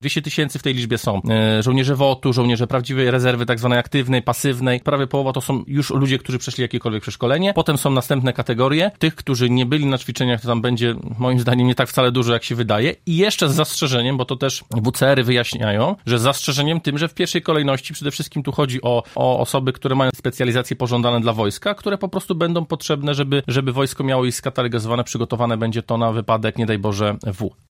200 tysięcy w tej liczbie są e, żołnierze WOT-u, żołnierze prawdziwej rezerwy, tak zwanej aktywnej, pasywnej. Prawie połowa to są już ludzie, którzy przeszli jakiekolwiek przeszkolenie. Potem są następne kategorie. Tych, którzy nie byli na ćwiczeniach, to tam będzie moim zdaniem nie tak wcale dużo, jak się wydaje. I jeszcze z zastrzeżeniem, bo to też WCR-y wyjaśniają, że z zastrzeżeniem tym, że w pierwszej kolejności przede wszystkim tu chodzi o, o osoby, które mają specjalizacje pożądane dla wojska, które po prostu będą potrzebne, żeby, żeby wojsko miało ich skatalogizowane, przygotowane będzie to na wypadek, nie daj Boże, W.